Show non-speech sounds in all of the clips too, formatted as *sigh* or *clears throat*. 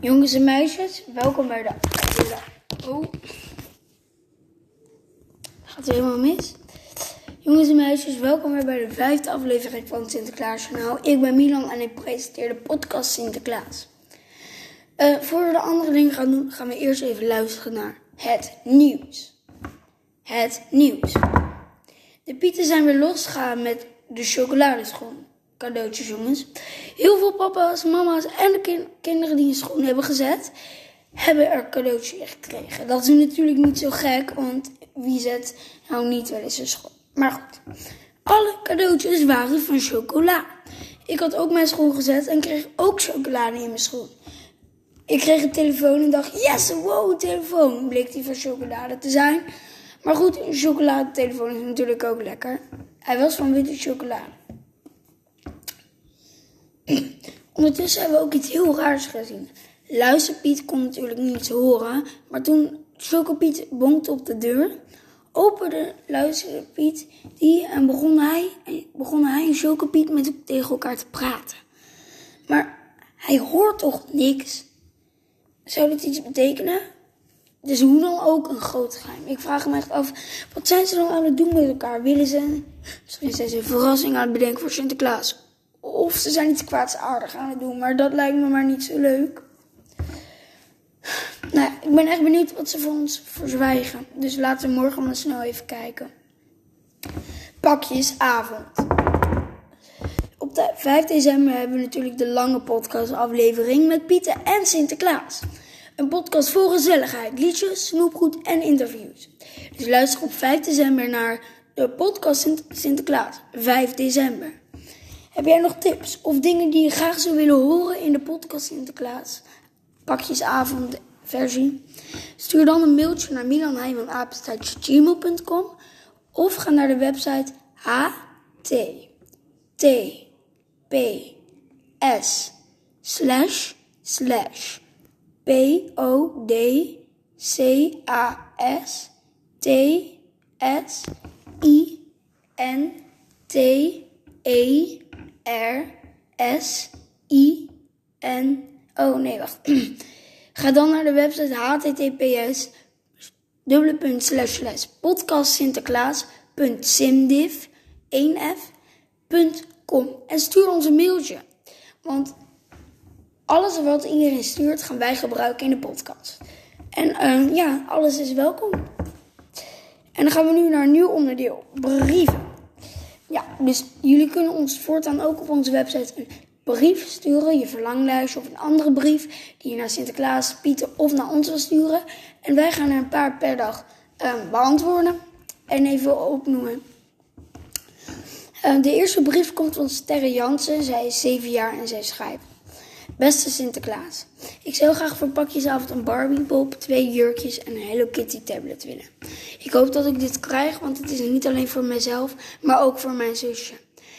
Jongens en meisjes, welkom bij de. Oh. Gaat het helemaal mis? Jongens en meisjes, welkom weer bij de vijfde aflevering van het Sinterklaasjournaal. Ik ben Milan en ik presenteer de podcast Sinterklaas. Uh, voor we de andere dingen gaan doen, gaan we eerst even luisteren naar het nieuws. Het nieuws. De pieten zijn weer losgegaan met de chocoladeschoen cadeautjes, jongens. Heel veel papa's, mama's en de kinderen die een schoen hebben gezet, hebben er cadeautjes gekregen. Dat is natuurlijk niet zo gek, want wie zet nou niet wel eens een schoen? Maar goed, alle cadeautjes waren van chocola. Ik had ook mijn schoen gezet en kreeg ook chocolade in mijn schoen. Ik kreeg een telefoon en dacht, yes, wow, telefoon. Bleek die van chocolade te zijn. Maar goed, een chocoladetelefoon is natuurlijk ook lekker. Hij was van witte chocolade. Ondertussen hebben we ook iets heel raars gezien. Luisterpiet kon natuurlijk niets horen, maar toen Chocopiet bonkte op de deur, opende Luisterpiet die en begon hij, begon hij en Chocopiet met tegen elkaar te praten. Maar hij hoort toch niks? Zou dit iets betekenen? Dus hoe dan ook een groot geheim. Ik vraag me echt af, wat zijn ze dan aan het doen met elkaar? Willen ze, misschien zijn ze een verrassing aan het bedenken voor Sinterklaas. Of ze zijn iets kwaadsaardig aan het doen, maar dat lijkt me maar niet zo leuk. Nou, ik ben echt benieuwd wat ze voor ons verzwijgen. Dus laten we morgen maar snel even kijken. Pakjesavond. Op de 5 december hebben we natuurlijk de lange podcastaflevering met Pieter en Sinterklaas. Een podcast vol gezelligheid, liedjes, snoepgoed en interviews. Dus luister op 5 december naar de podcast Sinterklaas. 5 december. Heb jij nog tips of dingen die je graag zou willen horen in de podcast Sinterklaas? Pakjesavond versie? Stuur dan een mailtje naar milanheijmanapenstaatje.gmail.com of ga naar de website https slash slash p e R S I N. Oh nee, wacht. *clears throat* Ga dan naar de website https dubbele slash slash podcastsinterklaas.simdiv 1f.com en stuur ons een mailtje. Want alles wat iedereen stuurt gaan wij gebruiken in de podcast. En uh, ja, alles is welkom. En dan gaan we nu naar een nieuw onderdeel: brieven. Ja, dus jullie kunnen ons voortaan ook op onze website een brief sturen, je verlanglijstje of een andere brief die je naar Sinterklaas, Pieter of naar ons wil sturen. En wij gaan er een paar per dag um, beantwoorden en even opnoemen. Um, de eerste brief komt van Sterre Jansen. Zij is 7 jaar en zij schrijft. Beste Sinterklaas, ik zou graag voor pakjesavond een Barbiepop, twee jurkjes en een Hello Kitty tablet willen. Ik hoop dat ik dit krijg, want het is niet alleen voor mijzelf, maar ook voor mijn zusje.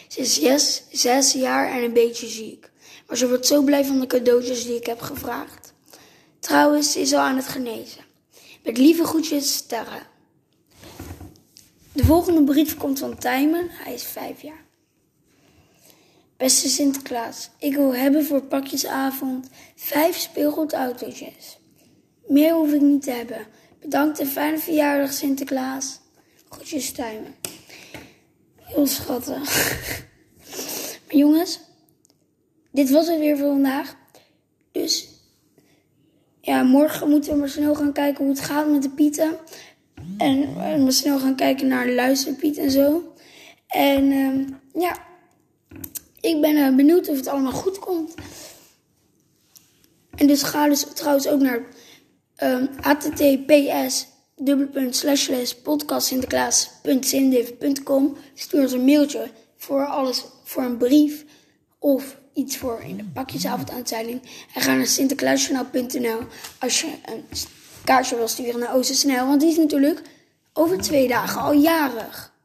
Ze is zes, zes jaar en een beetje ziek. Maar ze wordt zo blij van de cadeautjes die ik heb gevraagd. Trouwens, ze is al aan het genezen. Met lieve groetjes, Sterren. De volgende brief komt van Tijmen. Hij is vijf jaar. Beste Sinterklaas, ik wil hebben voor pakjesavond vijf speelgoedautootjes. Meer hoef ik niet te hebben. Bedankt en fijne verjaardag Sinterklaas. Groetjes Tijmen. Heel schattig. *laughs* maar jongens, dit was het weer voor vandaag. Dus ja, morgen moeten we maar snel gaan kijken hoe het gaat met de pieten. En maar snel gaan kijken naar de luisterpiet en zo. En uh, ja, ik ben uh, benieuwd of het allemaal goed komt. En dus ga dus trouwens ook naar um, https podcastsinterklaas.sindiv.com Stuur ons een mailtje voor alles, voor een brief of iets voor in de pakjesavonduitzending. En ga naar sinterklaasjournaal.nl als je een kaartje wil sturen naar Oostersnel. Want die is natuurlijk over twee dagen al jarig.